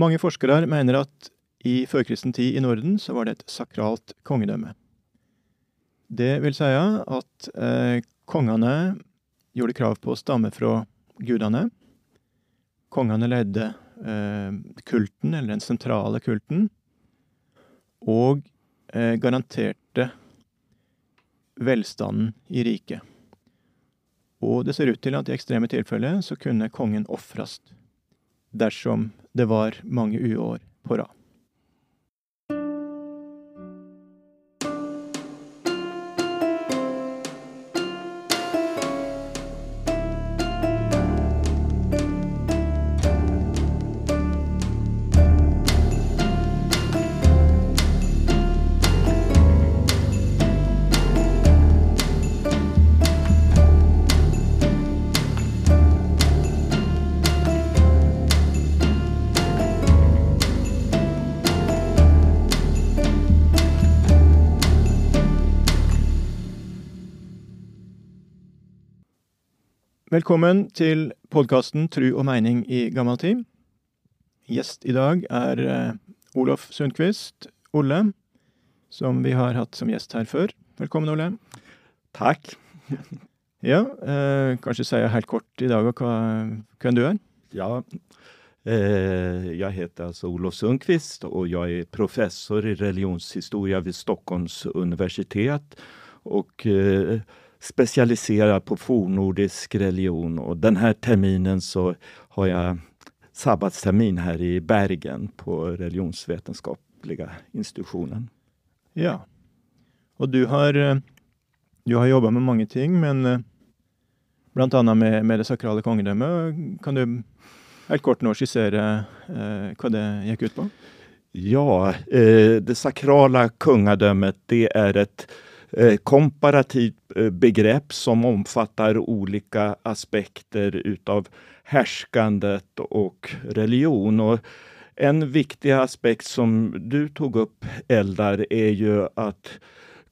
Mange forskere mener at i førkristen tid i Norden så var det et sakralt kongedømme. Det vil si at eh, kongene gjorde krav på å stamme fra gudene. Kongene ledde eh, kulten, eller den sentrale kulten, og eh, garanterte velstanden i riket. Og det ser ut til at i ekstreme tilfeller så kunne kongen ofres dersom det var många uår på rad. Velkommen til podkasten Tru og meining i gammel tid. Gjest i dag er eh, Olof Sundquist, Olle, som vi har hatt som gjest her før. Velkommen, Olle. Takk. Ja, eh, kanskje sier jeg helt kort i dag hva, hvem du er? Ja, eh, jeg heter altså Olof Sundqvist og jeg er professor i religionshistoria ved Stockholms universitet. Og eh, specialiserad på fornordisk religion och den här terminen så har jag sabbatstermin här i Bergen på religionsvetenskapliga institutionen. Ja, och du har, eh, du har jobbat med många ting, men eh, bland annat med, med det sakrala kongedömet. Kan du helt kort nå skissera eh, vad det gick ut på? Ja, eh, det sakrala kungadömet, det är ett Eh, komparativt eh, begrepp som omfattar olika aspekter utav härskandet och religion. Och en viktig aspekt som du tog upp, Eldar, är ju att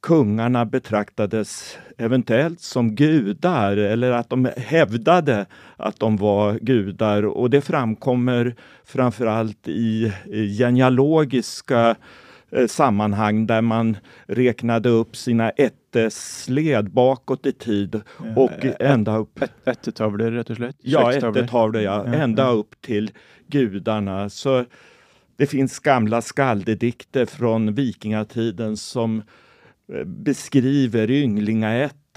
kungarna betraktades eventuellt som gudar eller att de hävdade att de var gudar och det framkommer framförallt i genealogiska Eh, sammanhang där man räknade upp ätte ättesled bakåt i tid och ja, ända upp... Ättetavlor rätt och slätt? Ja, ättetavlor ja. ja. Ända upp till gudarna. Så det finns gamla skaldedikter från vikingatiden som eh, beskriver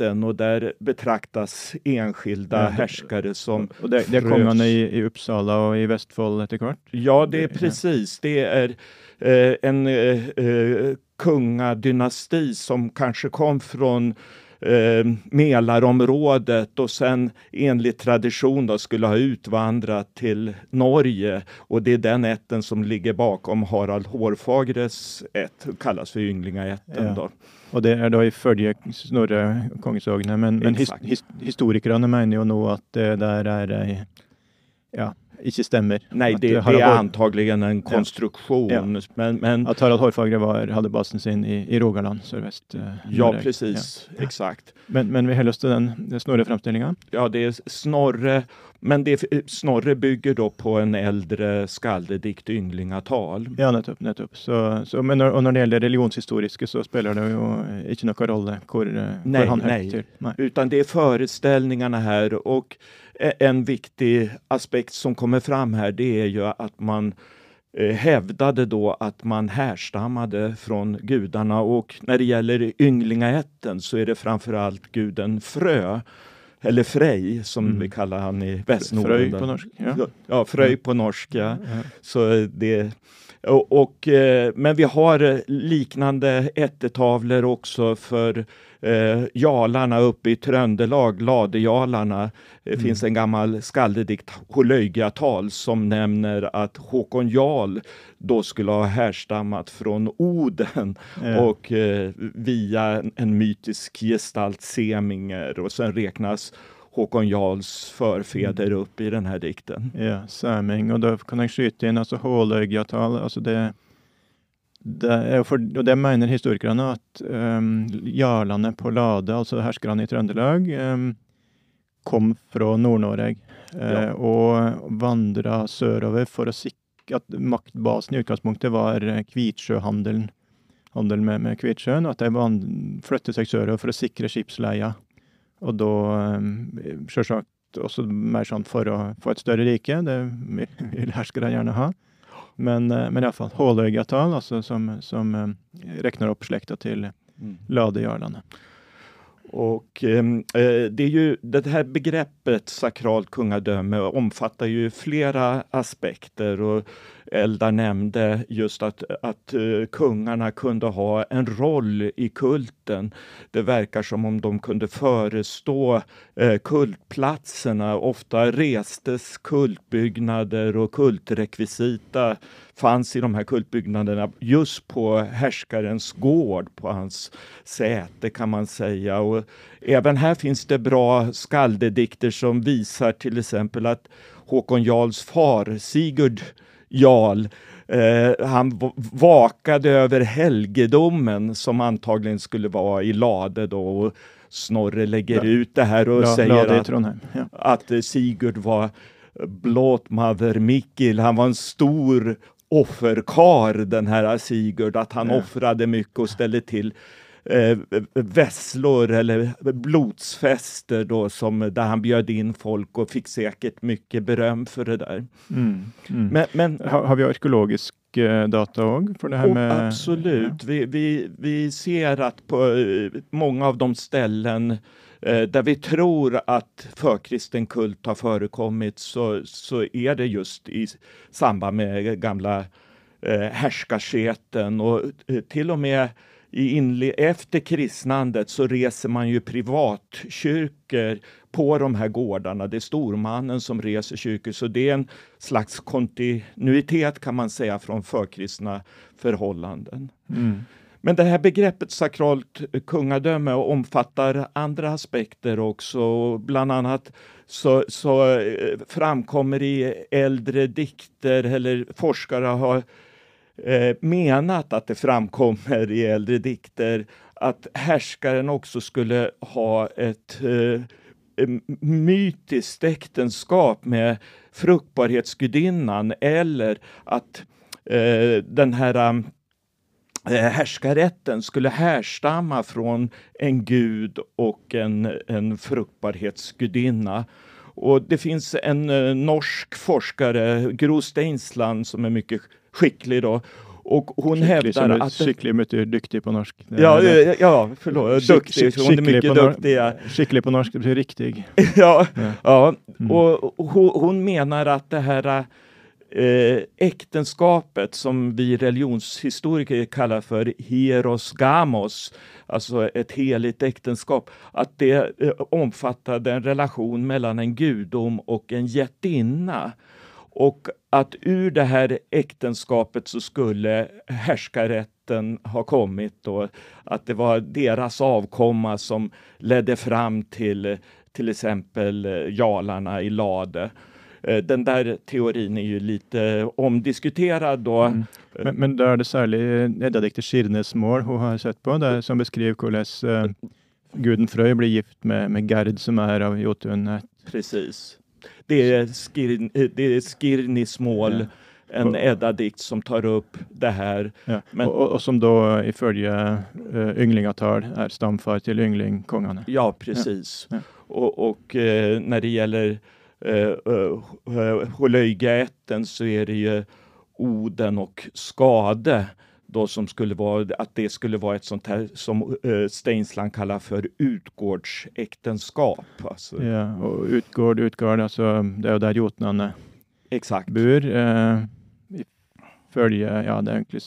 ynglingaätten och där betraktas enskilda ja, härskare som... Och det, det är kungarna i, i Uppsala och i Västfold kvart? Ja, det är precis. Det är Eh, en eh, eh, kungadynasti som kanske kom från eh, Mälarområdet och sen enligt tradition då skulle ha utvandrat till Norge. Och det är den ätten som ligger bakom Harald Hårfagres ätt, kallas för ynglingaätten. Ja. Och det är då i följe Snorre kongesagene, men, men his, his, historikerne mener jo nå at det där är ja, inte stämmer. Nej, det, det är antagligen en konstruktion. Ja. Men, men, att Harald Hårfagre var, hade basen sin i, i Rogaland, sydväst. Eh, ja, precis. Ja. Exakt. Men, men vi håller oss till den, Snorre-framställningen. Ja, det är Snorre, men det, Snorre bygger då på en äldre skaldedikt, Ynglingatal. Ja, nettopp. nettopp. Så, så, men när, och när det gäller religionshistoriska så spelar det ju inte någon roll var han nej, till. Nej, utan det är föreställningarna här och en viktig aspekt som kommer fram här, det är ju att man eh, hävdade då att man härstammade från gudarna och när det gäller ynglingaätten så är det framförallt guden Frö eller Frej som mm. vi kallar han i Västnorden. Fröj på norska. Ja, ja Fröj på norska. Ja. Så det, och, och, eh, men vi har liknande ättetavlor också för eh, Jalarna uppe i Tröndelag, Ladejalarna. Det mm. finns en gammal skaldedikt, Holöjgatal, som nämner att Håkon Jarl då skulle ha härstammat från Oden ja. och eh, via en mytisk gestalt Seminger och sen räknas Håkon Jarls förfäder mm. upp i den här dikten. Ja, Säming och då kan jag skjuta in alltså Hålögjatal, alltså det det, for, og det mener historikerne at um, jarlene på Lade, altså herskerne i Trøndelag, um, kom fra Nord-Norge uh, ja. og vandra sørover for å sikre och att maktbasen i utgangspunktet var eh, Kvitsjöhandeln, handel med, med Kvitsjön, att de flyttade sig söderut för att säkra skipsleia. Och då um, självklart också mer sånt för att få ett större rike, det vill härskaren gärna ha. Men, eh, men i alla fall Hålögatal, alltså som, som um, räknar upp släkta till mm. Ladejarlarna. Och ehm, eh, det är ju det här begreppet sakralt kungadöme omfattar ju flera aspekter och Eldar nämnde just att, att eh, kungarna kunde ha en roll i kulten. Det verkar som om de kunde förestå eh, kultplatserna. Ofta restes kultbyggnader och kultrekvisita fanns i de här kultbyggnaderna just på härskarens gård, på hans säte kan man säga. Och även här finns det bra skaldedikter som visar till exempel att Håkon Jarls far Sigurd jarl. Eh, han vakade över helgedomen som antagligen skulle vara i Lade då. Och Snorre lägger ja. ut det här och ja, säger att, ja. att eh, Sigurd var blåtmaver Mikkel. Han var en stor offerkar den här Sigurd, att han offrade mycket och ställde till eh, vesslor eller blodsfester då som där han bjöd in folk och fick säkert mycket beröm för det där. Mm, mm. Men, men har, har, vi arkeologisk eh, data också för det här med? Absolut. Ja. Vi, vi, vi ser att på eh, många av de ställen eh, där vi tror att förkristen kult har förekommit så, så är det just i samband med gamla eh, härskarsketen och till och med i efter kristnandet så reser man ju privatkyrkor på de här gårdarna. Det är stormannen som reser kyrkor, så det är en slags kontinuitet kan man säga från förkristna förhållanden. Mm. Men det här begreppet sakralt kungadöme omfattar andra aspekter också. Bland annat så, så eh, framkommer i äldre dikter, eller forskare har eh, menat att det framkommer i äldre dikter att härskaren också skulle ha ett eh, mytiskt äktenskap med fruktbarhetsgudinnan eller att eh, den här eh, härskarätten skulle härstamma från en gud och en, en fruktbarhetsgudinna. Och det finns en eh, norsk forskare, Gro Steinsland, som är mycket skicklig då. Och hon skicklig, hävdar att... Skicklig betyder dyktig på norsk. Ja, ja, ja förlåt. Duktig. Hon är mycket duktig. Skicklig på norsk betyder riktig. ja, ja. ja. Mm. och hon, hon, menar att det här äh, äktenskapet som vi religionshistoriker kallar för hierosgamos, alltså ett heligt äktenskap, att det äh, omfattade en relation mellan en gudom och en jättinna. Och att ur det här äktenskapet så skulle härskarrätten ha kommit då, att det var deras avkomma som ledde fram till till exempel jarlarna i Lade. Eh, den där teorin är ju lite omdiskuterad då. Mm. Men, men där är det särskilt Edda-dikter Skirnes mål hon har sett på, där, som beskriver hur guden Fröj blir gift med, med Gerd som är av Jotun. Precis. Det är, skir, det är Skirnis mål. Ja en Edda-dikt som tar upp det här. Ja. Men, och, och, som då i följe uh, ynglingatal är stamfar till ynglingkongarna. Ja, precis. Ja. Ja. Och, och uh, när det gäller uh, uh, så är det ju Oden och Skade då som skulle vara att det skulle vara ett sånt här som uh, Steinsland kallar för utgårdsäktenskap. Alltså. Ja, och utgård, utgård, alltså det är där jotnarna Exakt. bor. Uh, följe, ja det är egentligen,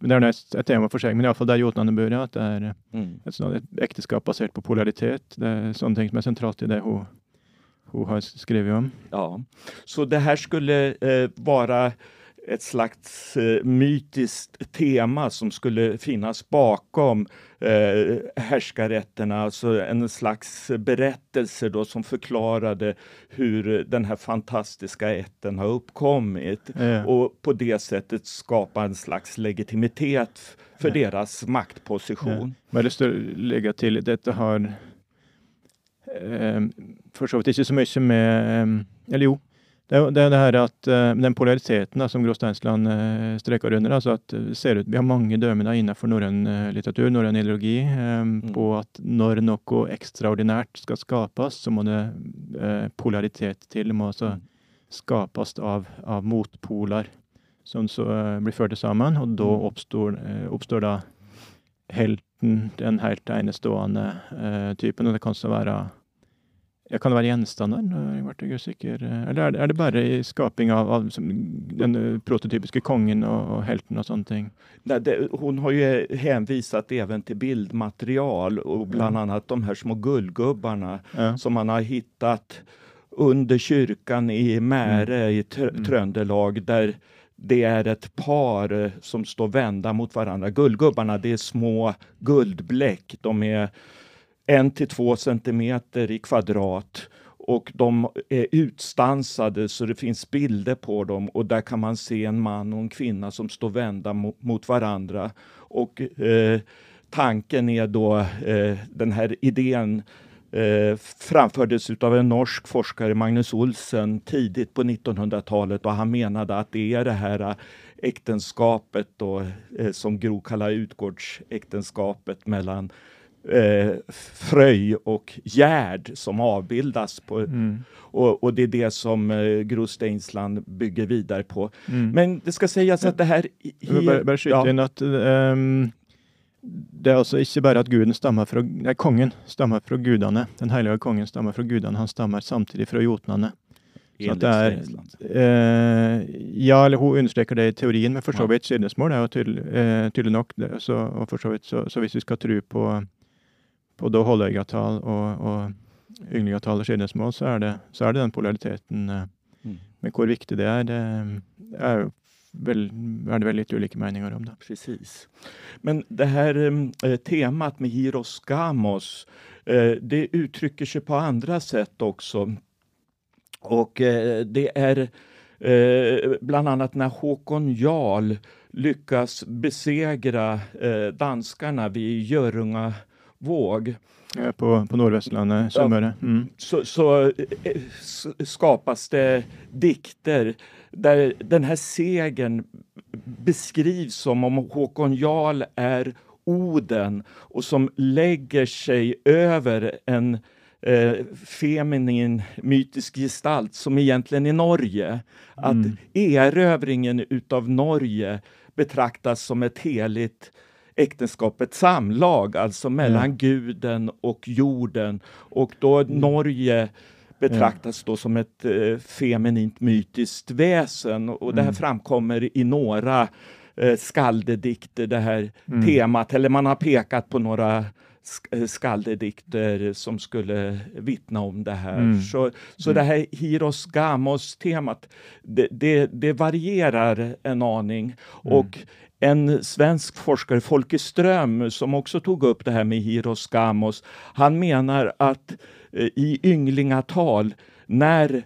mm. det är ett tema för sig, men i alla fall där jotnarna bor, att det är mm. ett, sånt, ett äktenskap baserat på polaritet. Det är sånt som är centralt i det hon, hon har skrivit om. Ja, så det här skulle eh, vara ett slags eh, mytiskt tema som skulle finnas bakom eh, härskarrätterna, alltså en slags berättelse då som förklarade hur den här fantastiska ätten har uppkommit ja. och på det sättet skapa en slags legitimitet för ja. deras maktposition. Ja. Men det står lägga till, detta har eh, för så inte så mycket med, eh, eller jo, Det det, det her at eh, den polariteten som Gro Steinsland uh, streker under, altså at det ser ut, Vi har mange dømmer innenfor norrøn uh, litteratur, norrøn ideologi, um, mm. på at når noe ekstraordinært skal skapes, så må det uh, polaritet til. Det må altså mm. skapes av, av motpoler som så blir ført sammen, og da mm. oppstår, oppstår da helten, den helt enestående typen. Og det kan så være ja, kan det være gjenstander? Jeg ble usikker. Eller er det, er det bare i skaping av, av den prototypiske kongen og, og, helten sånne ting? Nej, det, hon har ju hänvisat även till bildmaterial och bland ja. annat de här små guldgubbarna ja. som man har hittat under kyrkan i Märe mm. i tr mm. Tröndelag där det är ett par eh, som står vända mot varandra. Guldgubbarna, det är små guldbläck. De är en till två centimeter i kvadrat och de är utstansade så det finns bilder på dem och där kan man se en man och en kvinna som står vända mot, varandra. Och eh, tanken är då eh, den här idén eh, framfördes av en norsk forskare, Magnus Olsen, tidigt på 1900-talet och han menade att det är det här eh, äktenskapet då, eh, som Gro kallar utgårdsäktenskapet mellan eh, Fröj och Gerd som avbildas. På, mm. och, och, det är det som eh, Gro Steinsland bygger vidare på. Mm. Men det ska sägas att det här... Bare, bare skyte ja. inn at um, det er altså ikke bare at guden stammer fra, nei, kongen stammer fra gudene. Den hellige kongen stammer fra gudene, han stammer samtidig fra jotnene. Så det er, eh, ja, eller hun understreker det i teorien, men for så vidt skilnesmål er jo tydelig, eh, tydelig nok. Det, så, og for så vidt, så, så hvis vi skal tro på på da Holløygatall og, og Ynglingatall og skilnesmål, så er, det, så er det den polariteten. Eh, mm. Men hvor viktig det er, det er jo Väl, är det väl lite olika meningar om det. Precis. Men det här eh, temat med Hiros Gamos, eh, det uttrycker sig på andra sätt också. Och eh, det är eh, bland annat när Håkon Jarl lyckas besegra eh, danskarna vid Görunga våg. På, på Nordvästlandet, Sunnmøre. Mm. Så, så, eh, skapas det dikter där den här segern beskrivs som om Håkon Jarl är Oden och som lägger sig över en eh, feminin mytisk gestalt som egentligen är Norge. Att mm. erövringen utav Norge betraktas som ett heligt äktenskapet samlag, alltså mellan ja. guden och jorden. Och då mm. Norge betraktas då som ett eh, feminint mytiskt väsen och, mm. det här mm. framkommer i några eh, skaldedikter, det här mm. temat, eller man har pekat på några eh, skaldedikter som skulle vittna om det här. Mm. Så, så mm. det här Hiros Gamos-temat, det, det, det, varierar en aning. Mm. Och en svensk forskare, Folke Ström, som också tog upp det här med Hiros Gamos, han menar att eh, i ynglingatal, när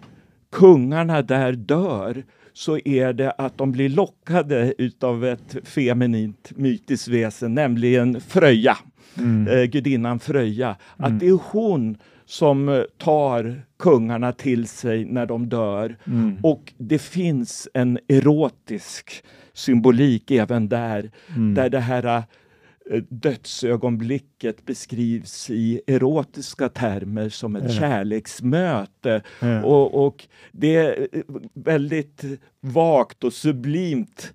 kungarna där dör, så är det att de blir lockade utav ett feminint mytiskt väsen, nämligen Fröja, mm. eh, gudinnan Fröja. Mm. Att det är hon som eh, tar kungarna till sig när de dör. Mm. Och det finns en erotisk symbolik även där, mm. där det här äh, dödsögonblicket beskrivs i erotiska termer som ett ja. kärleksmöte. Ja. Och, och, det är eh, väldigt vagt och sublimt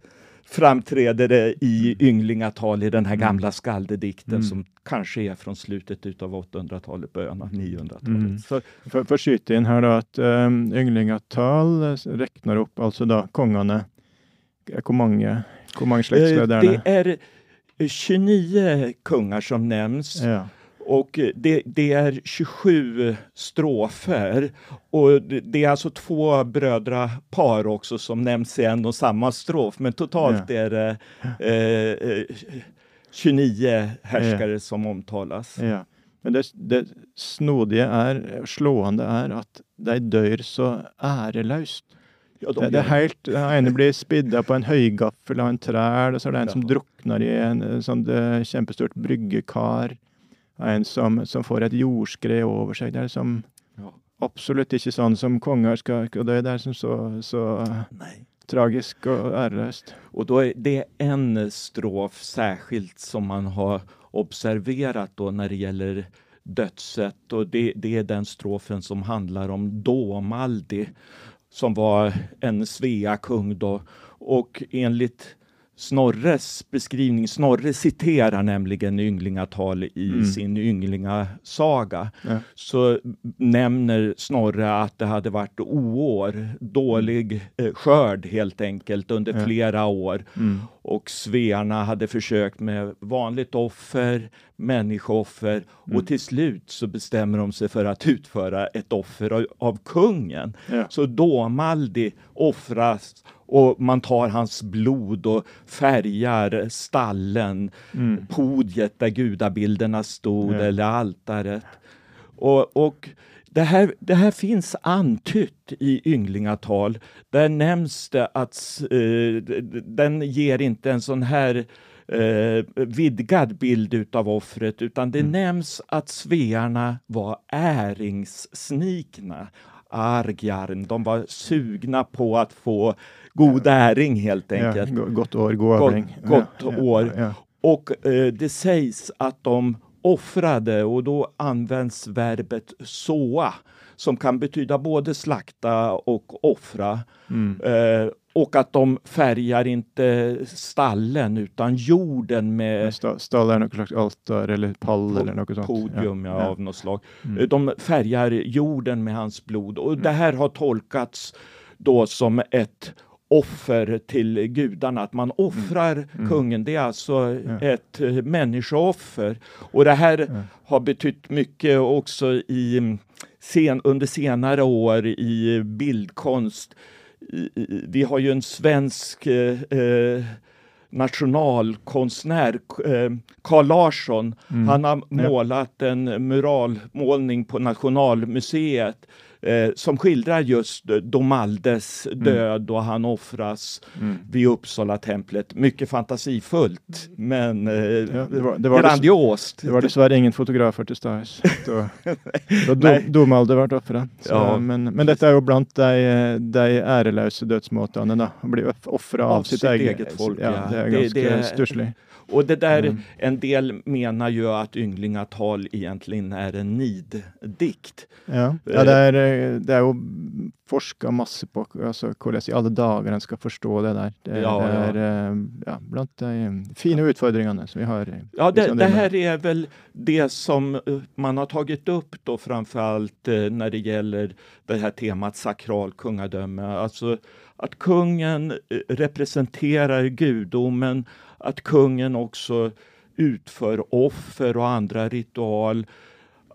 framträder det i ynglingatal i den här mm. gamla skaldedikten mm. som kanske är från slutet av 800-talet, början av 900-talet. Mm. Så, för, för in här då att um, ynglingatal räknar upp alltså då kongarna hur många, hur många släktsled är det? Det är 29 kungar som nämns. Ja. Och det, det, är 27 strofer. Och det är alltså två brödrapar också som nämns i en och samma strof. Men totalt ja. är det eh, 29 härskare ja. som omtalas. Ja. Men det, det snodiga är, slående är att de dör så ärelöst. Ja, de det, det, er helt, Den ene blir spidda på en høygaffel av en træl, og så er det en ja. som drukner i en sånn kjempestort bryggekar. En som, som, får et jordskred over seg. Det er som absolutt ikke sånn som konger skal Og det er som så, så Nej. tragisk og æreløst. Och då är det en strof särskilt som man har observerat då när det gäller dödssätt och det, det är den strofen som handlar om Domaldi som var en Svea-kung då. Och enligt Snorres beskrivning, Snorre citerar nämligen ynglingatal i Mm. sin ynglingasaga, Ja. så nämner Snorre att det hade varit oår, dålig eh, skörd helt enkelt under Ja. flera år Mm. och svearna hade försökt med vanligt offer, människooffer Mm. och till slut så bestämmer de sig för att utföra ett offer av, av kungen. Ja. Så Domaldi offras och man tar hans blod och färgar stallen, Mm. podiet där gudabilderna stod Ja. eller altaret. Och, och det, här, det här finns antytt i ynglingatal. Där nämns det att eh, den ger inte en sån här eh, vidgad bild utav offret utan det Mm. nämns att svearna var äringssnikna. Argjarn, de var sugna på att få god äring helt Ja, enkelt. go- godt år, god avling. gott ja, ja, år. Ja. Och eh, det sägs att de offrade och då används verbet såa som kan betyda både slakta och offra. Mm. Eh, och att de färgar inte stallen utan jorden med Sta- Stall er noe slags altar eller pall Po- eller noe sånt. podium ja, av något slag. Mm. De färgar jorden med hans blod och det här har tolkats då som ett offer till gudarna, att man offrar Mm. kungen. Det är alltså Ja. ett eh, människooffer. Och det här Ja. har betytt mycket också i mm, sen, under senare år i bildkonst. Vi har ju en svensk eh, eh, nationalkonstnär, eh, Carl Larsson. Mm. Han har målat en muralmålning på Nationalmuseet eh, som skildrar just Domaldes död och han offras Mm. vid Uppsala templet. Mycket fantasifullt, men eh, Ja, det var- det var grandiost. Det var dessverre ingen fotografer til stades da, da do, Nei. Domalde ble ofra. Ja. Men, men dette er jo blant de, de æreløse dødsmåtene. da. Han blir ofra av, Av sitt, sitt eget, eget folk, Ja, ja. det Det- ganske det- stusslig. Och det där, Mm. en del menar ju att ynglingatal egentligen är en niddikt. Ja, ja det, er, eh, det er jo forska masse på altså, hvordan i alle dager en skal forstå det der. Det, Ja, det ja. er eh, ja, blant de fine utfordringene som vi har. i- Ja, det, det Skandinavien. här är väl det som eh, man har tagit upp då framförallt eh, när det gäller det här temat sakral kungadöme. Alltså att kungen eh, representerar gudomen, att kungen också utför offer och andra ritual,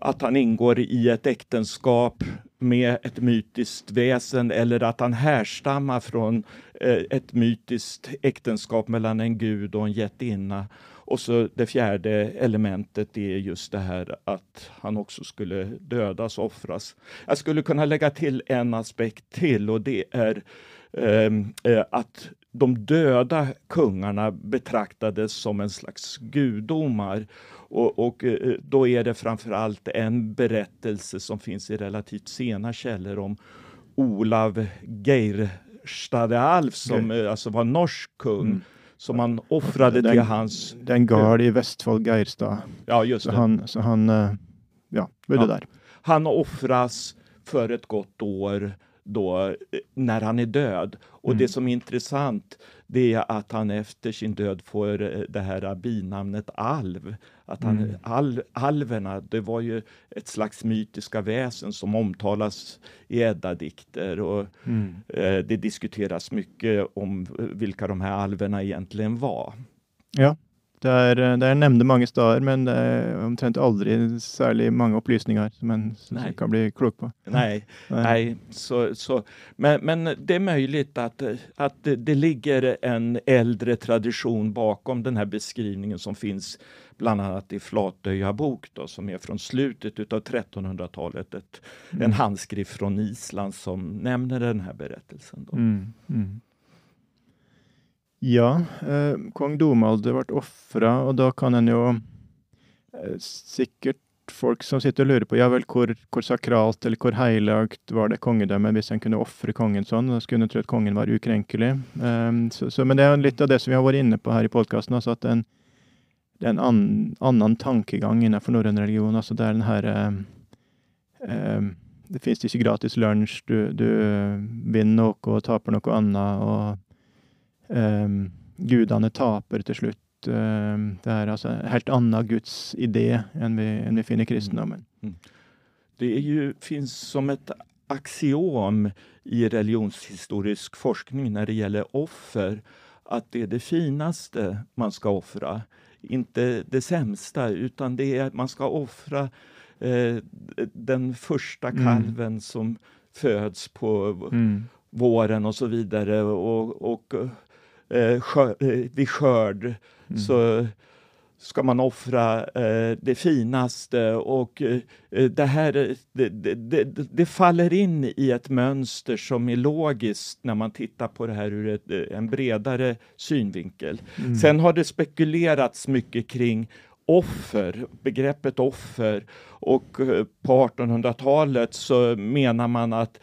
att han ingår i ett äktenskap med ett mytiskt väsen eller att han härstammar från eh, ett mytiskt äktenskap mellan en gud och en jättinna. Och så det fjärde elementet är just det här att han också skulle dödas, offras. Jag skulle kunna lägga till en aspekt till och det är ehm, eh, att de döda kungarna betraktades som en slags gudomar. Och, och eh, då är det framförallt en berättelse som finns i relativt sena källor om Olav Geirstadalf som eh, alltså var norsk kung. Mm. Som man offrade Den- till hans... Det er en gard i Vestfold Geirstad, Ja, just så det. han, så han eh, ja, Ja. der. Han offras för ett gott år då, när han är död. Och Mm. det som är intressant det är att han efter sin död får eh, det här binamnet alv. Att han, Mm. al, alverna, det var ju ett slags mytiska väsen som omtalas i Edda-dikter. Och, Mm. eh, det diskuteras mycket om vilka de här alverna egentligen var. Ja. Det er, eh, det er nevnt mange steder, men det er omtrent aldri særlig mange opplysninger som en Nei. kan bli klok på. Nej, Nej, så, så, men, men det är möjligt att, eh, att det, ligger en äldre tradition bakom den här beskrivningen som finns bland annat i Flatöja bok då, som är från slutet av 1300-talet. Ett, Mm. En handskrift från Island som nämner den här berättelsen. Då. Mm. Mm. Ja, eh, kong Domald ble ofra, og da kan en jo eh, sikkert folk som sitter och lurer på ja vel, hvor, hvor sakralt eller hvor heilagt var det kongedømmet hvis en kunne ofre kongen sånn? Da skulle en tro at kongen var ukrenkelig. Eh, så, så, men det er litt av det som vi har vært inne på her i podkasten. Altså at en, det er en an, annen tankegang innenfor norrøn religion. altså Det er den her Det fins ikke gratis lunsj. Du, du eh, vinner noe og taper noe annet. og um, Gudene taper til slutt. Det är alltså en helt annan Guds idé än vi, än vi finner i kristendomen. Mm. Det är ju, finns som ett axiom i religionshistorisk forskning när det gäller offer att det är det finaste man ska offra. Inte det sämsta, utan det är att man ska offra eh, den första mm. kalven mm. som föds på mm. våren och så vidare. Och, och eh, skör, eh, vid skörd mm. så ska man offra eh, det finaste och eh, det här det, det, det, faller in i ett mönster som är logiskt när man tittar på det här ur ett, eh, en bredare synvinkel. Mm. Sen har det spekulerats mycket kring offer, begreppet offer och eh, på 1800-talet så menar man att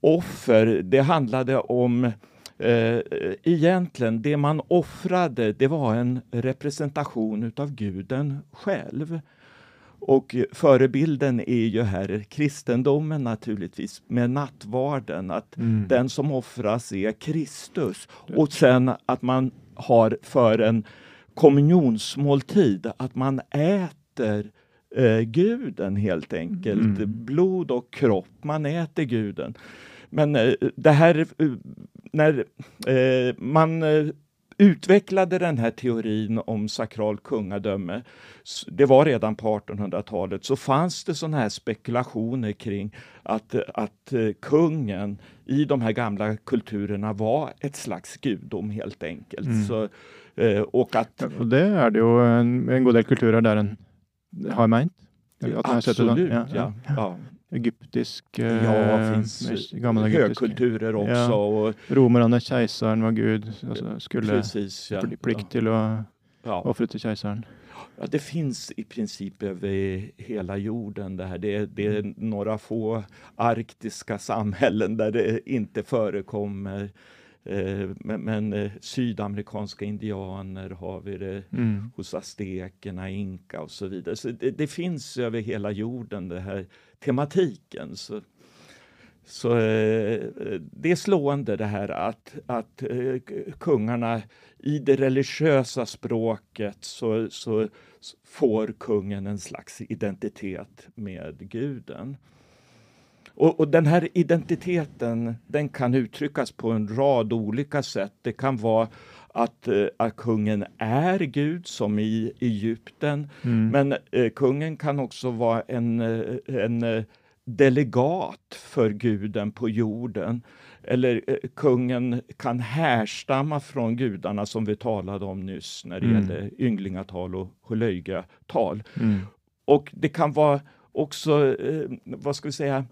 offer, det handlade om Eh, egentligen, det man offrade, det var en representation utav guden själv. Och förebilden är ju här kristendomen naturligtvis, med nattvarden, att mm. den som offras är Kristus. Och sen att man har för en kommunionsmåltid, att man äter eh, guden helt enkelt. Mm. Blod och kropp, man äter guden. Men eh, det här, eh, när eh, man utvecklade den här teorin om sakral kungadöme, det var redan på 1800-talet, så fanns det sådana här spekulationer kring att, att kungen i de här gamla kulturerna var ett slags gudom helt enkelt. Mm. Så, och, att, och det är det ju en, en god del kulturer där en har meint. Absolut, ja. ja. ja egyptisk Ja, eh, finns gamla högkulturer också. Ja. Och, Romarna, kejsaren var gud, alltså skulle precis, ja. plikt till att ja. offra till kejsaren. Ja, det finns i princip över hela jorden det här. Det, det är mm. några få arktiska samhällen där det inte förekommer. Eh, men, men eh, sydamerikanska indianer har vi det mm. hos aztekerna, inka och så vidare. Så det, det, finns över hela jorden det här tematiken. Så, så eh, det är slående det här att, att eh, kungarna i det religiösa språket så, så får kungen en slags identitet med guden. Och, och, den här identiteten den kan uttryckas på en rad olika sätt. Det kan vara att, eh, att kungen är Gud, som i Egypten. Mm. Men eh, kungen kan också vara en, eh, en eh, delegat för guden på jorden. Eller eh, kungen kan härstamma från gudarna som vi talade om nyss när det mm. gäller ynglingatal och holöjgatal. Mm. Och det kan vara också, eh, vad ska vi säga,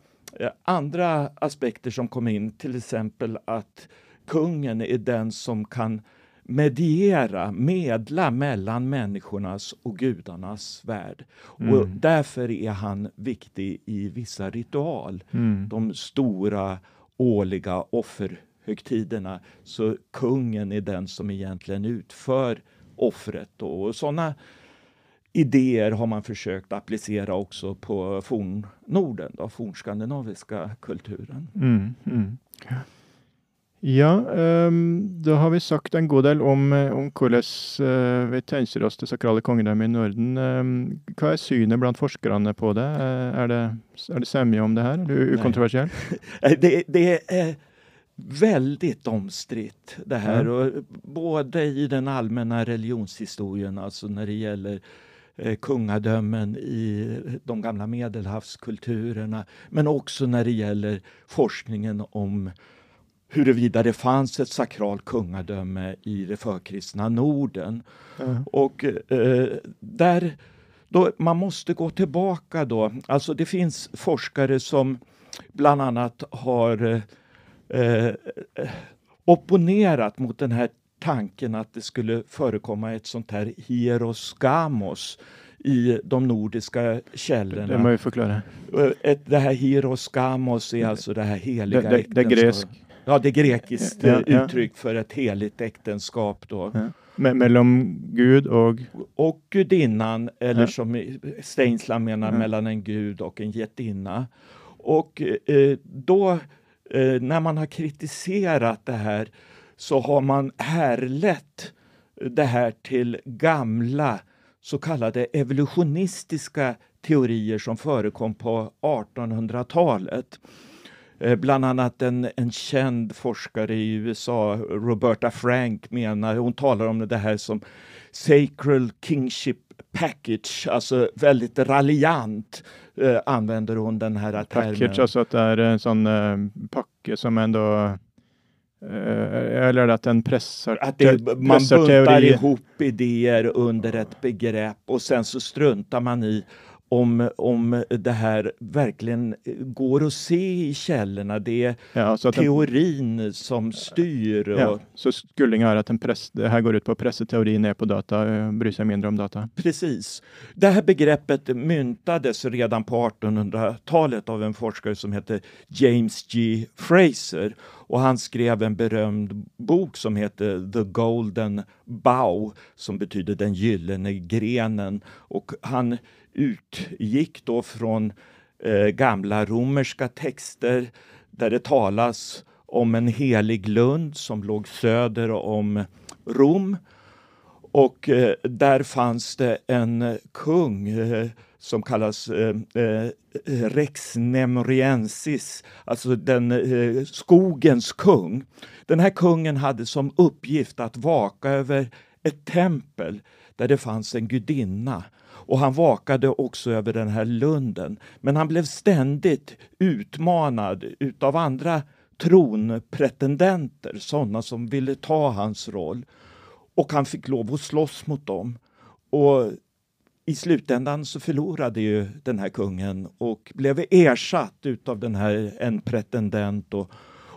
andra aspekter som kommer in, till exempel att kungen är den som kan mediera, medla mellan människornas och gudarnas värld. Mm. Och därför är han viktig i vissa ritual. Mm. De stora årliga offerhögtiderna. Så kungen är den som egentligen utför offret. Och sådana idéer har man försökt applicera också på fornnorden, då, fornskandinaviska kulturen. Mm, mm. Ja, um, da har vi sagt en god del om, eh, om hvordan uh, vi tenker oss det sakrale kongedømmet i Norden. Um, hva er synet blant forskerne på det? Uh, er det, er det semje om det her? Er det ukontroversielt? det, det är väldigt omstritt det här. Mm. Och både i den allmänna religionshistorien, alltså när det gäller eh, kungadömen i de gamla medelhavskulturerna, men också när det gäller forskningen om huruvida det fanns ett sakral kungadöme i det förkristna Norden. Mm. Och eh, där, då, man måste gå tillbaka då. Alltså det finns forskare som bland annat har eh, opponerat mot den här tanken att det skulle förekomma ett sånt här hieroskamos i de nordiska källorna. Det må vi förklara. Eh, ett, det här hieroskamos är alltså det här heliga Det, det, det är gresk. Ja, det är grekiskt Ja, ja. uttryck för ett heligt äktenskap då. Me mellan Gud och... Och gudinnan, eller som Steinsland menar, mellan en gud och en jättinna. Och eh, då, eh, när man har kritiserat det här, så har man härlett det här till gamla så kallade evolutionistiska teorier som förekom på 1800-talet. Eh, Bland annat en, en känd forskare i USA, Roberta Frank, menar, hon talar om det här som sacred kingship package, alltså väldigt raljant eh, använder hon den här Package, termen. alltså att det är en sån eh, packe som ändå... Eh, eller att den pressar, Att det, man buntar teorier. ihop idéer under ett begrepp och sen så struntar man i om, om det här verkligen går att se i källorna. Det är Ja, att den, teorin som styr. Och, ja, så Skulling är att en press, det här går ut på att pressa teorin ner på data, eh, bryr sig mindre om data. Precis. Det här begreppet myntades redan på 1800-talet av en forskare som heter James G. Fraser. Och han skrev en berömd bok som heter The Golden Bough, som betyder den gyllene grenen. Och han utgick då från eh, gamla romerska texter där det talas om en helig lund som låg söder om Rom. Och eh, där fanns det en eh, kung eh, som kallas eh, eh, Rex Nemoriensis, alltså den eh, skogens kung. Den här kungen hade som uppgift att vaka över ett tempel där det fanns en gudinna. Och han vakade också över den här lunden. Men han blev ständigt utmanad utav andra tronpretendenter, sådana som ville ta hans roll. Och han fick lov att slåss mot dem. Och i slutändan så förlorade ju den här kungen och blev ersatt utav den här en pretendent. Och,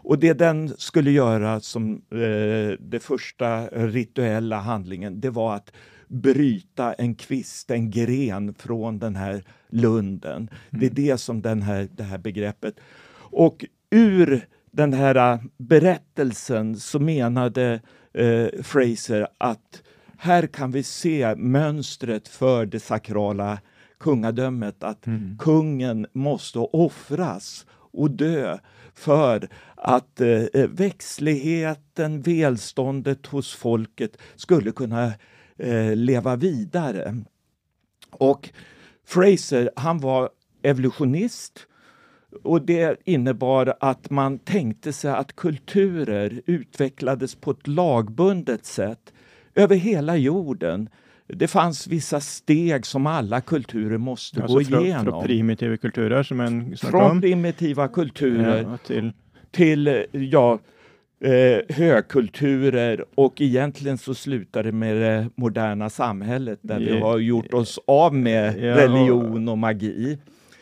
och det den skulle göra som eh, det första rituella handlingen, det var att bryta en kvist, en gren från den här lunden. Det är det som den här, det här begreppet. Och ur den här äh, berättelsen så menade eh, Fraser att här kan vi se mönstret för det sakrala kungadömet, att kungen måste offras och dö för att eh, växtligheten, välståndet hos folket skulle kunna eh, leva vidare. Och Fraser, han var evolutionist och det innebar att man tänkte sig att kulturer utvecklades på ett lagbundet sätt över hela jorden. Det fanns vissa steg som alla kulturer måste Alltså gå från, igenom. från primitiva kulturer som en Från primitiva kulturer Ja, till, till ja, eh, högkulturer och egentligen så slutar det med det moderna samhället där vi har gjort oss av med religion och magi.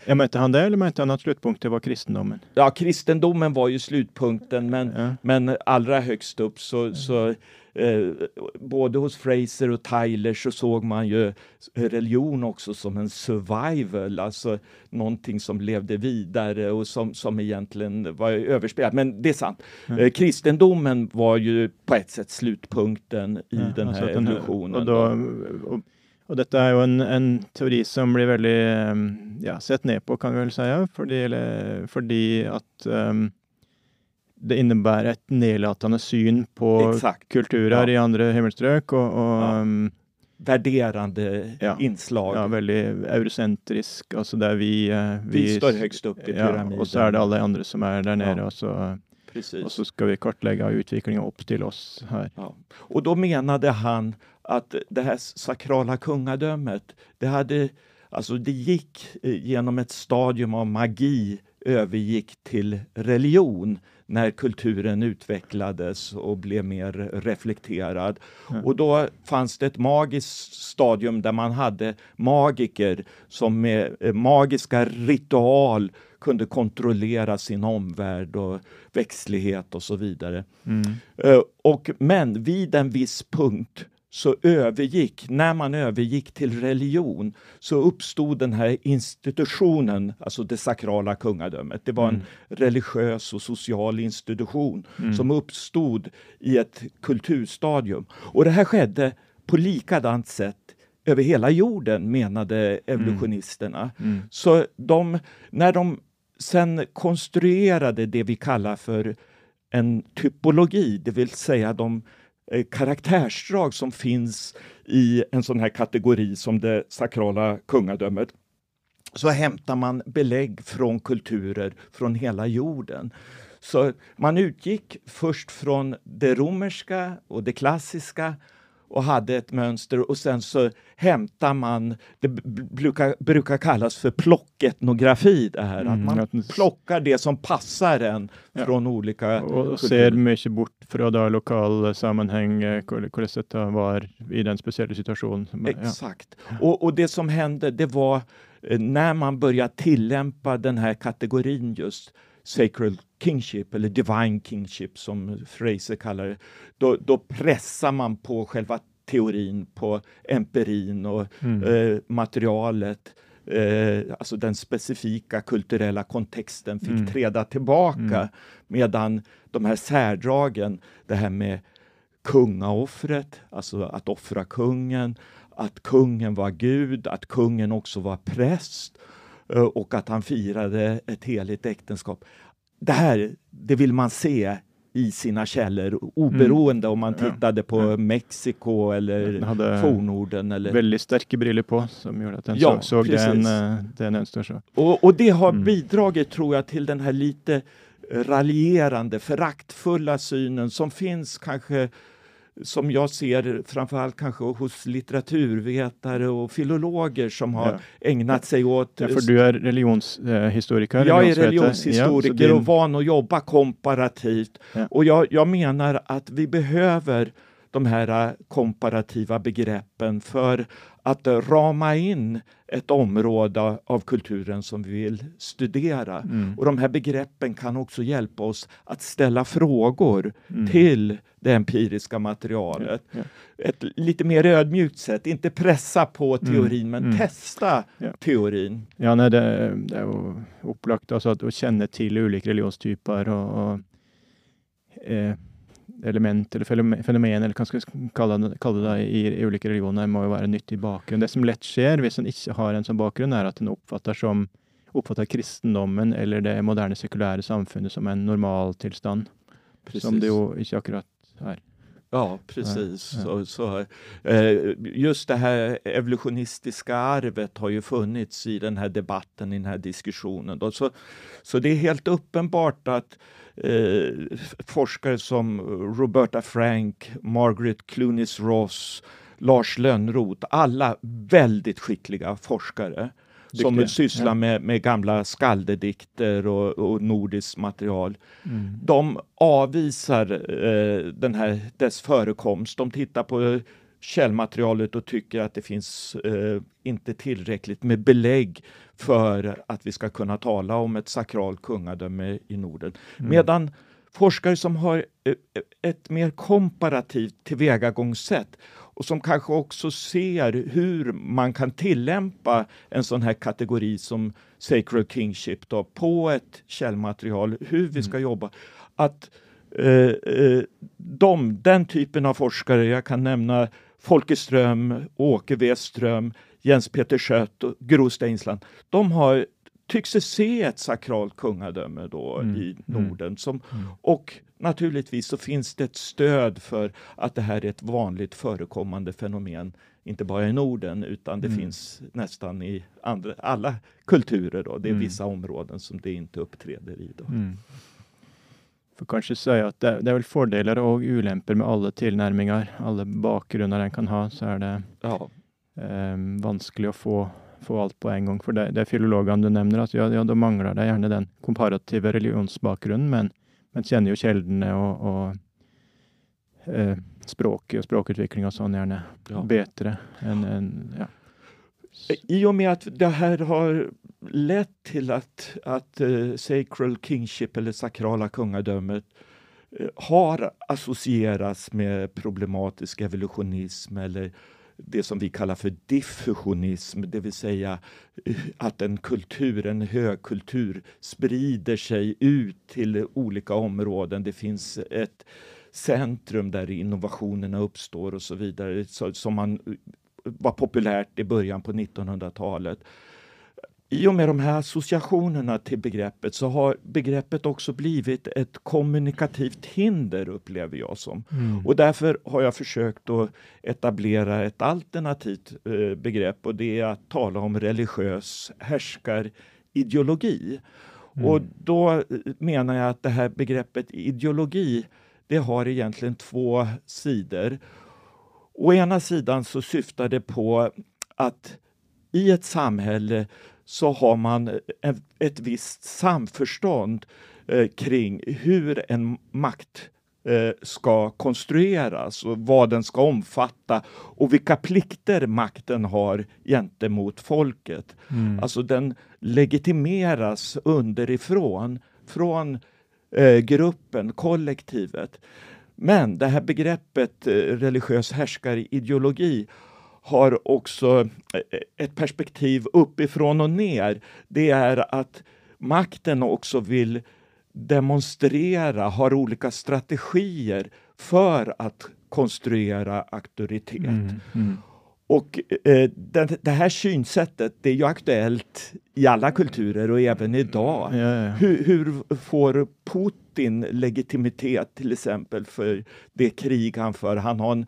ja, inte han det eller inte han att slutpunkten var kristendomen? Ja, kristendomen var ju slutpunkten, men, Ja. men allra högst upp så, så eh, både hos Fraser och Tyler så såg man ju religion också som en survival, alltså någonting som levde vidare och som, som egentligen var överspelat. Men det är sant. Eh, kristendomen var ju på ett sätt slutpunkten i Ja, den alltså här att här- evolutionen. Och, då, och, och detta är ju en, en teori som blir väldigt um, ja, sett ner på, kan vi väl säga, fordi, eller, fordi at um, det innebär ett nedlatande syn på Exakt. kulturer Ja. i andra himmelströk och, och Ja. um, Värderande Ja. inslag. ja, väldigt eurocentrisk, alltså där vi, eh, vi står högst upp i ja, pyramiden. och så är det alla andra som är där nere Ja. och, så, Precis. och så ska vi kartlägga utvecklingen upp till oss här. Ja. Och då menade han att det här sakrala kungadömet, det hade Alltså det gick eh, genom ett stadium av magi övergick till religion när kulturen utvecklades och blev mer reflekterad. Och då fanns det ett magiskt stadium där man hade magiker som med eh, magiska ritual kunde kontrollera sin omvärld och växtlighet och så vidare. Mm. Eh, Och, men vid en viss punkt så övergick, när man övergick till religion, så uppstod den här institutionen, alltså det sakrala kungadömet. Det var en mm. religiös och social institution mm. som uppstod i ett kulturstadium. Och det här skedde på likadant sätt över hela jorden, menade evolutionisterna. Mm. mm. Så de, när de sen konstruerade det vi kallar för en typologi, det vill säga de eh, karaktärsdrag som finns i en sån här kategori som det sakrala kungadömet, så hämtar man belägg från kulturer från hela jorden. Så man utgick först från det romerska och det klassiska och hade ett mönster och sen så hämtar man, det brukar, brukar kallas för plocketnografi det här, mm, att man plockar det som passar en ja. från olika Och, och ser mycket bort från då lokal sammanhang, hur detta var i den speciella situationen. Exakt. Ja. Och, och det som hände, det var eh, när man började tillämpa den här kategorin just sacred kingship eller divine kingship som Fraser kallar det, då, då pressar man på själva teorin, på empirin och mm. eh, materialet. Eh, alltså den specifika kulturella kontexten fick mm. träda tillbaka mm. medan de här särdragen, det här med kungaoffret, alltså att offra kungen, att kungen var Gud, att kungen också var präst eh, och att han firade ett heligt äktenskap det här, det vill man se i sina källor oberoende mm. om man tittade på ja. Mexiko eller fornorden. Eller... Väldigt starka briller på som gjorde att den ja, såg, såg den, eh, den önskar så. Och, och det har mm. bidragit tror jag till den här lite raljerande, föraktfulla synen som finns kanske som jag ser framförallt kanske hos litteraturvetare och filologer som har ja. ägnat sig åt... Ja, för du är religionshistoriker? Jag är religionshistoriker ja, din... och van att jobba komparativt. Och jag, jag menar att vi behöver de här komparativa begreppen för att rama in ett område av kulturen som vi vill studera. Mm. Och de här begreppen kan också hjälpa oss att ställa frågor mm. till det empiriska materialet. Ja, ja. Ett lite mer ödmjukt sätt, inte pressa på mm, teorin mm. men testa ja. teorin. Ja, nej, det, det är upplagt alltså att, att känna till olika religionstyper och, och eh, element eller fenomen, eller hva skal vi kalle det, kalle det i, i, ulike religioner, må jo være nyttig bakgrunn. Det som lett skjer hvis en ikke har en sånn bakgrunn, er at en oppfatter, som, oppfatter kristendommen eller det moderne sekulære samfunnet som en normaltilstand. Som det jo ikke akkurat er. Ja, precis. Ja, ja. Så, så, eh, just det här evolutionistiska arvet har ju funnits i den här debatten, i den här diskussionen. Då. Så, så det är helt uppenbart att eh, forskare som Roberta Frank, Margaret Clunies Ross, Lars Lönnroth, alla väldigt skickliga forskare Dyktiga. som sysslar ja. med, med gamla skaldedikter och, och nordiskt material. Mm. De avvisar eh, den här, dess förekomst. De tittar på källmaterialet och tycker att det finns eh, inte tillräckligt med belägg för att vi ska kunna tala om ett sakralt kungadöme i Norden. Mm. Medan forskare som har eh, ett mer komparativt tillvägagångssätt och som kanske också ser hur man kan tillämpa en sån här kategori som Sacred Kingship då, på ett källmaterial, hur vi ska mm. jobba. Att eh, eh, de, den typen av forskare, jag kan nämna Folke Ström, Åke Westström, Jens Peter Schött och Gro Steinsland, de har tycks se ett sakralt kungadöme då mm. i mm. Norden. Som, mm. Och naturligtvis så finns det ett stöd för att det här är ett vanligt förekommande fenomen, inte bara i Norden, utan det mm. finns nästan i andra, alla kulturer. Då. Det är mm. vissa områden som det inte uppträder i. Då. För kanske säga att det, det, är väl fördelar och olämpor med alla tillnärmingar, alla bakgrunder en kan ha, så är det ja. eh, vanskligt att få få alt på en gang. For det, det er filologene du nevner, at ja, ja, da mangler det gjerne den komparative religionsbakgrunnen, men, men kjenner jo kjeldene og, og eh, språket og språkutvikling og sånn gjerne ja. bedre enn en, ja. I och med att det här har lett till att, att uh, Sacral Kingship eller sakrala kungadömet eh, har associerats med problematisk evolutionism eller det som vi kallar för diffusionism, det vill säga eh, att en kultur, en högkultur, sprider sig ut till olika områden. Det finns ett centrum där innovationerna uppstår och så vidare, som man eh, var populärt i början på 1900-talet i och med de här associationerna till begreppet så har begreppet också blivit ett kommunikativt hinder upplever jag som. Mm. Och därför har jag försökt att etablera ett alternativt eh, begrepp och det är att tala om religiös härskarideologi. Mm. Och då eh, menar jag att det här begreppet ideologi, det har egentligen två sidor. Å ena sidan så syftar det på att i ett samhälle så har man ett visst samförstånd eh, kring hur en makt eh, ska konstrueras och vad den ska omfatta och vilka plikter makten har gentemot folket. Mm. Alltså den legitimeras underifrån, från eh, gruppen, kollektivet. Men det här begreppet eh, religiös härskarideologi har också eh, ett perspektiv uppifrån och ner. Det är att makten också vill demonstrera, har olika strategier för att konstruera auktoritet. Mm, mm. Och eh, det, det, här synsättet det är ju aktuellt i alla kulturer och även idag. Ja, ja. Hur, hur, får Putin legitimitet till exempel för det krig han för? Han har en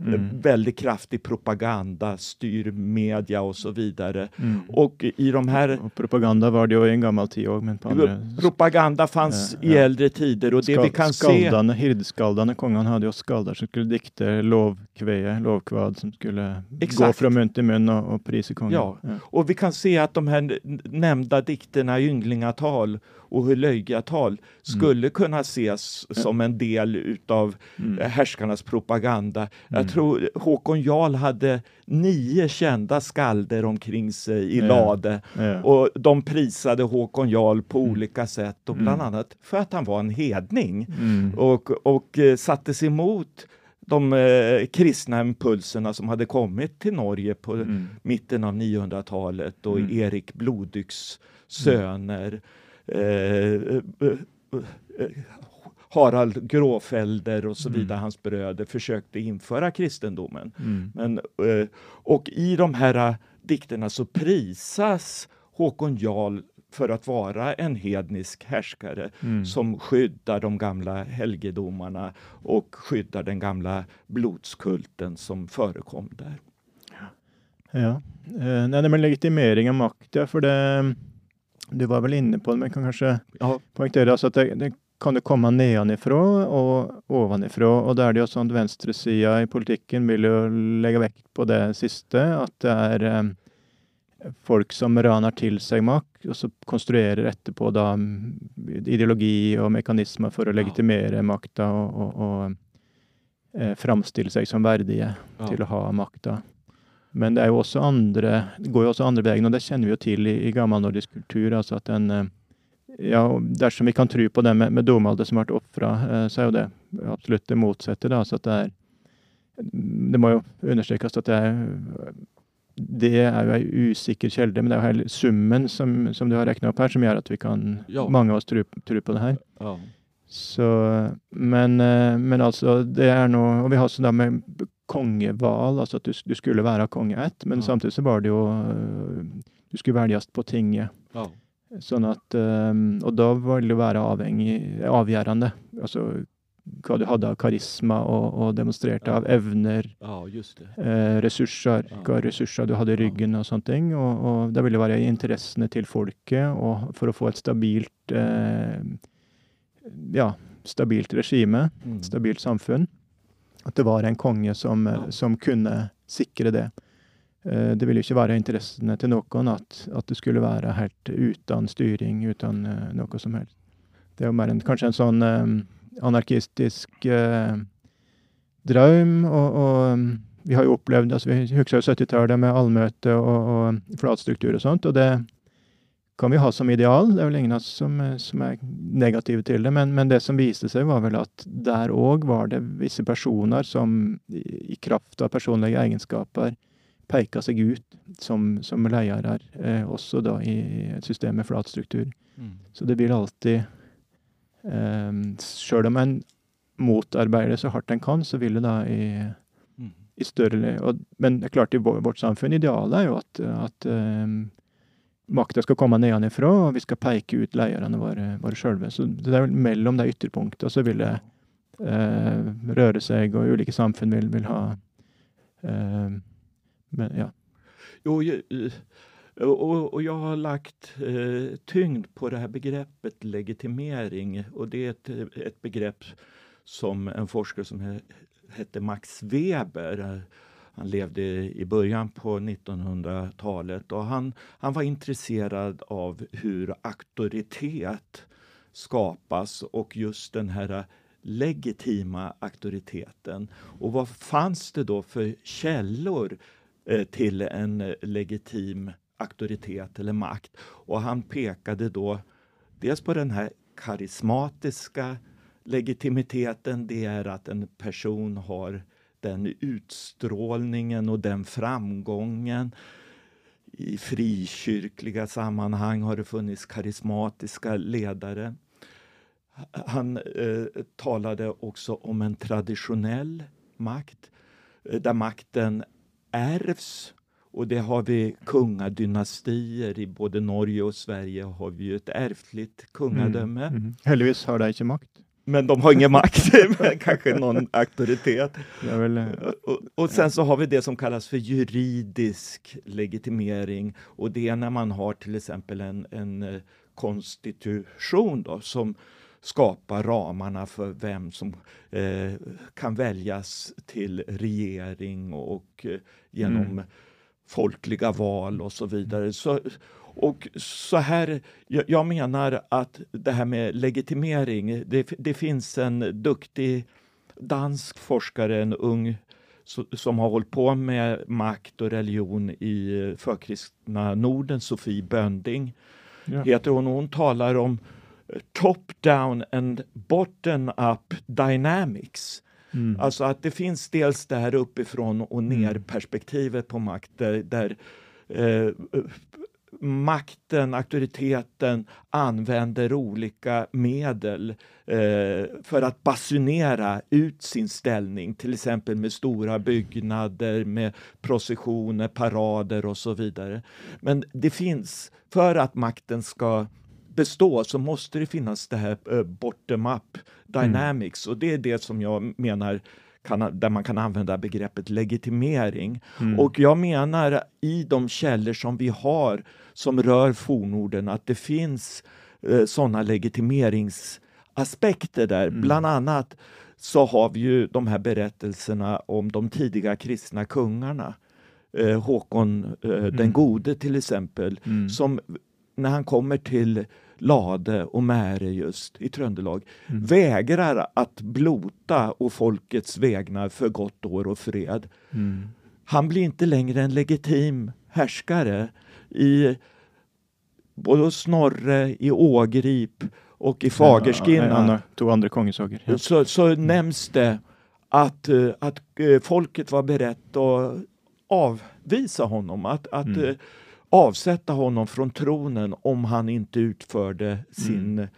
Mm. Väldigt kraftig propaganda, styr media och så vidare. Mm. Och i de här... Och propaganda var det ju en gammal tid men på andra... Propaganda fanns ja, i äldre tider och det Skal, vi kan skaldane, se... Hirdskaldane, kongen hade ju skaldar som skulle dikta lovkveje, lovkvad som skulle Exakt. gå från mun till mun och, och prisa kungen. Ja. ja. och vi kan se att de här nämnda dikterna, ynglingatal och hur löjliga tal skulle mm. kunna ses som en del utav mm. Härskarnas propaganda. Jag mm. tror Håkon Jarl hade nio kända skalder omkring sig i ja. Lade ja. och de prisade Håkon Jarl på mm. olika sätt och bland mm. annat för att han var en hedning mm. och, och eh, sattes emot de eh, kristna impulserna som hade kommit till Norge på mm. mitten av 900-talet och mm. Erik Blodyks söner. Eh, eh, eh, Harald Gråfelder och så mm. vidare, mm. hans bröder, försökte införa kristendomen. Mm. Men, och i de här dikterna så prisas Håkon Jarl för att vara en hednisk härskare mm. som skyddar de gamla helgedomarna och skyddar den gamla blodskulten som förekom där. Ja, eh, nej, men legitimering av makt, ja, för det du var väl inne på det, men kan kanske ja. poängtera alltså att det, det kan det komma nedanifrån och ovanifrån. Och där är det ju sånn at venstresida i politiken vill ju lägga vekt på det sista, att det är eh, folk som ranar till sig makt och så konstruerar etterpå da mm, ideologi och mekanismer för att legitimera makta och, och, och eh, framstille sig som värdiga ja. till att ha makta. Men det är ju också andra, det går ju också andra vägen och det känner vi ju till i, i gammalnordisk kultur, alltså att en eh, Ja, dersom vi kan tro på det med, med domalder som varit offra, eh, så är det absolut det motsatta. Då, så att det, är, det må ju understrykas att det är det är ju en usikker källa, men det är ju summen som, som du har räknat upp här som gör att vi kan, ja. många av oss tror, på det här. Ja. Så, men, eh, men alltså, det är nog, och vi har sådär med kongeval, alltså att du, du skulle vara konge ett, men ja. samtidigt så var det ju, eh, du skulle väljas på tinget. Ja. Sånn at, ehm, och då var det vara avhängig, avgörande. Alltså vad du hade av karisma och, och demonstrerte av evner, ja, eh, resurser, ja. resurser du hade i ryggen och sånt. Och, och det ville vara intressene till folket och för att få ett stabilt eh, ja, stabilt regime, mm. stabilt samfunn. Att det var en konge som, som kunde sikra det. Eh, det ville inte vara intressene till någon att, att det skulle vara helt utan styrning, utan uh, något som helst. Det är mer en, kanske en sån um, anarkistisk uh, dröm och, och um, vi har ju upplevt, alltså vi huxar 70-talet med allmöte och, och flatstruktur och sånt och det kan vi ha som ideal. Det är väl ingen som, som är negativ till det, men, men det som visade sig var väl att där också var det vissa personer som i, i kraft av personliga egenskaper peka sig ut som, som ledare, eh, också då i ett system med flat struktur. Mm. Så det blir alltid, eh, själv om en motarbetar så hårt en kan, så vill det då i, mm. i större... Och, men det är klart, i vårt samfund, idealet är ju att, att eh, makten ska komma nedanifrån och vi ska peka ut lederne våra, våra själva. Så det är väl mellan de ytterpunkterna så vill det eh, röra sig och olika samfund vill, vill ha eh, men, ja. Jo, och, och, jag har lagt eh, tyngd på det här begreppet legitimering och det är ett, ett begrepp som en forskare som hette Max Weber eh, han levde i början på 1900-talet och han, han var intresserad av hur auktoritet skapas och just den här eh, legitima auktoriteten. Och vad fanns det då för källor Eh, till en eh, legitim auktoritet eller makt? Och han pekade då dels på den här karismatiska legitimiteten, det är att en person har den utstrålningen och den framgången. I frikyrkliga sammanhang har det funnits karismatiska ledare. Han eh, talade också om en traditionell makt eh, där makten ärvs och det har vi kungadynastier i både Norge och Sverige har vi ett ärftligt kungadöme. Mm, mm. Heldigvis har de inte makt. Men de har ingen makt, men kanske någon auktoritet. Väl... Och, och, sen så har vi det som kallas för juridisk legitimering och det är när man har till exempel en, en eh, konstitution då, som skapar ramarna för vem som eh, kan väljas till regering och, eh, genom mm. folkliga val och så vidare. Så, och så här, jag menar att det här med legitimering, det, det finns en duktig dansk forskare, en ung som har hållit på med makt och religion i förkristna Norden, Sofie Bönding ja. heter hon. Hon talar om top down and bottom up dynamics. Mm. Alltså att det finns dels det här uppifrån och ner mm. perspektivet på makt där, där eh, makten, auktoriteten använder olika medel eh, för att basunera ut sin ställning, till exempel med stora byggnader, med processioner, parader och så vidare. Men det finns, för att makten ska bestå så måste det finnas det här eh, bottom-up dynamics mm. och det är det som jag menar kan, där man kan använda begreppet legitimering. Mm. Och jag menar i de källor som vi har som rör fornorden att det finns eh, sådana legitimeringsaspekter där. Mm. Bland annat så har vi ju de här berättelserna om de tidiga kristna kungarna. Eh, Håkon eh, mm. den gode till exempel, mm. som när han kommer till Lade och Märe just i Tröndelag mm. vägrar att blota och folkets vägnar för gott år och fred. Mm. Han blir inte längre en legitim härskare i både Snorre, i Ågrip och i. Ja, ja, tog andra konungssager. Ja. Så, så mm. nämns det att, eh, att eh, folket var berett att avvisa honom, att, att mm. Avsätta honom från tronen om han inte utförde sin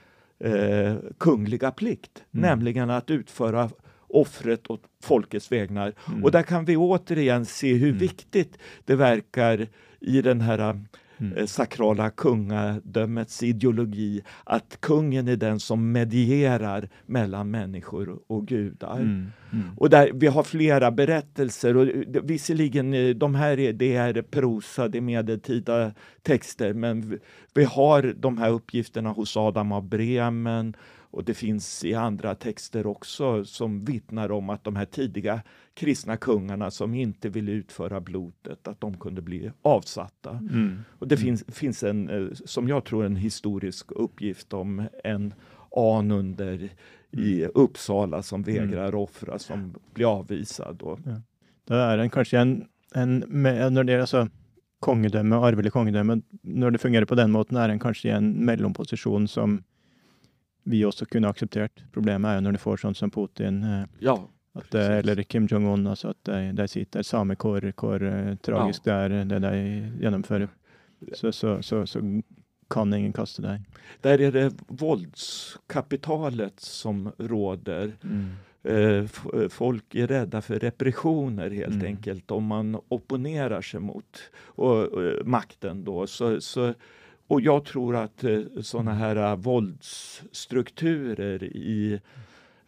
mm. eh, kungliga plikt, mm. nämligen att utföra offret åt folkets vägnar. Mm. Och där kan vi återigen se hur mm. viktigt det verkar i den här mm. Eh, sakrala kungadömets ideologi att kungen är den som medierar mellan människor och gudar. Mm. Mm. Och där, vi har flera berättelser och visserligen eh, de här är, det är prosa, det är medeltida texter men vi har de här uppgifterna hos Adam av Bremen och det finns i andra texter också som vittnar om att de här tidiga kristna kungarna som inte ville utföra blodet, att de kunde bli avsatta. Mm. Och det mm. finns, finns en, eh, som jag tror, en historisk uppgift om en anunder i mm. Uppsala som mm. vägrar mm. offra, som blir avvisad. Och... Ja. Det är en, kanske en, en, när det är alltså kongedømme, arvelig kongedømme, når det fungerer på den måten, er en kanskje i en mellomposisjon som vi også kunne akseptert. Problemet er jo når du får sånn som Putin, eh, Ja, at det, eller Kim Jong-un, altså at de, de sitter hvor, hvor eh, tragisk det er, det de gjennomfører. Så, så, så, så kan ingen kaste deg. där är det våldskapitalet som råder. Eh, eh, Folk är rädda för repressioner helt Mm. enkelt om man opponerar sig mot och, eh, makten. Då. Så, så, och jag tror att eh, sådana här eh, våldsstrukturer i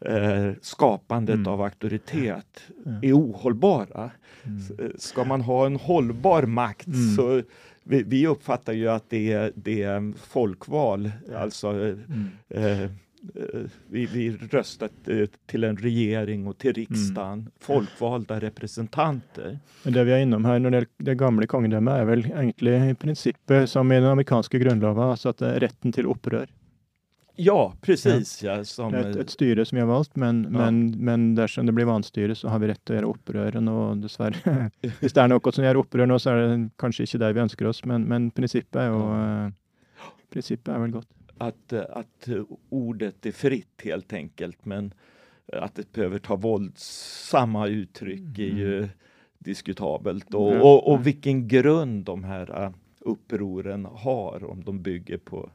eh, skapandet Mm. av auktoritet är ohållbara. Mm. Eh, Ska man ha en hållbar makt Mm. så vi, vi uppfattar ju att det är, det är folkval, alltså eh, Mm. Eh, vi, vi röstat till en regering och till riksdagen, folkvalda representanter. Men det vi er innom her når det det gamle kongedømmet, er vel egentlig prinsippet som i den amerikanske grunnlova, altså at det er retten til opprør. Ja, precis. Ja, som, Det er et, eh, et styre som har valgt, men, Ja. men, men dersom det blir vanstyre, så har vi rett til å gjøre opprør. Og dessverre Hvis det er noe som gjør opprør nå, så er det kanskje ikke det vi ønsker oss, men, men prinsippet er jo eh, Prinsippet er vel godt. att, eh, att ordet är fritt helt enkelt, men att det behöver ta våldsamma uttryck är ju diskutabelt. Och, Ja. och, och vilken grund de här upproren har, om de bygger på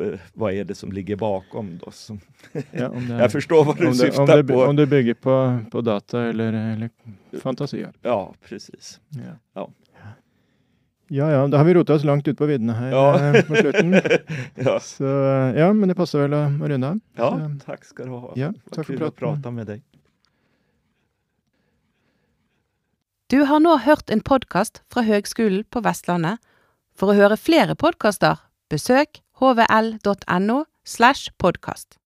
eh, vad är det som ligger bakom då? Som, Ja, om det, jag förstår vad du om det, syftar om det, på. om det bygger på, på data eller, eller fantasier. Ja, precis. Ja. Ja. ja ja, da har vi rota oss langt ut på viddene her Ja. eh, på slutten. Ja, Så ja, men det å, å runde av. ja Så, tack ska du ha. ja, Vad for kul att praten. prata med dig. Du har nå hørt en podkast fra Høgskolen på Vestlandet. For å høre flere podkaster, besøk hvl.no slash podkast.